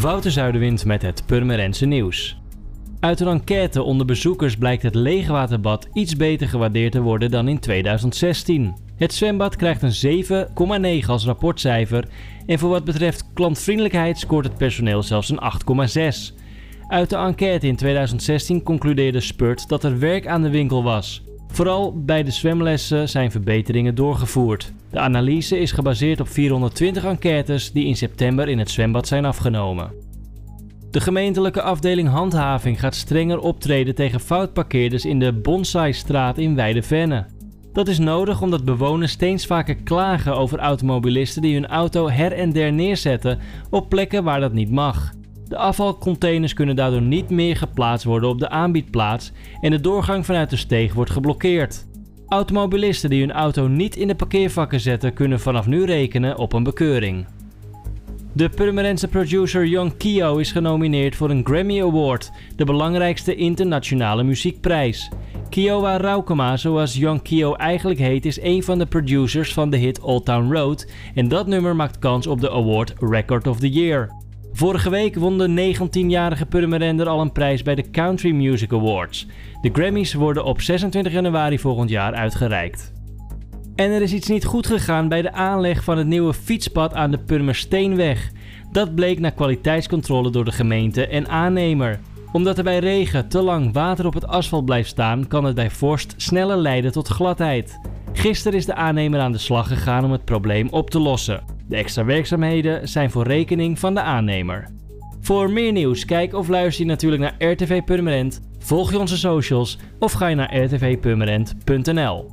Wouter Zuiderwind met het Purmerense nieuws. Uit een enquête onder bezoekers blijkt het leegwaterbad iets beter gewaardeerd te worden dan in 2016. Het zwembad krijgt een 7,9 als rapportcijfer en voor wat betreft klantvriendelijkheid scoort het personeel zelfs een 8,6. Uit de enquête in 2016 concludeerde Spurt dat er werk aan de winkel was. Vooral bij de zwemlessen zijn verbeteringen doorgevoerd. De analyse is gebaseerd op 420 enquêtes die in september in het zwembad zijn afgenomen. De gemeentelijke afdeling handhaving gaat strenger optreden tegen foutparkeerders in de Bonsai-straat in Weidevenne. Dat is nodig omdat bewoners steeds vaker klagen over automobilisten die hun auto her en der neerzetten op plekken waar dat niet mag. De afvalcontainers kunnen daardoor niet meer geplaatst worden op de aanbiedplaats en de doorgang vanuit de steeg wordt geblokkeerd. Automobilisten die hun auto niet in de parkeervakken zetten kunnen vanaf nu rekenen op een bekeuring. De Purmerense producer Young Kio is genomineerd voor een Grammy Award, de belangrijkste internationale muziekprijs. Kiowa Raukema, zoals Young Kio eigenlijk heet, is een van de producers van de hit Old Town Road en dat nummer maakt kans op de award Record of the Year. Vorige week won de 19-jarige Purmerender al een prijs bij de Country Music Awards. De Grammys worden op 26 januari volgend jaar uitgereikt. En er is iets niet goed gegaan bij de aanleg van het nieuwe fietspad aan de Purmersteenweg. Dat bleek na kwaliteitscontrole door de gemeente en aannemer. Omdat er bij regen te lang water op het asfalt blijft staan, kan het bij vorst sneller leiden tot gladheid. Gisteren is de aannemer aan de slag gegaan om het probleem op te lossen. De extra werkzaamheden zijn voor rekening van de aannemer. Voor meer nieuws, kijk of luister je natuurlijk naar RTV Purmerend, volg je onze socials of ga je naar rtvpurmerend.nl.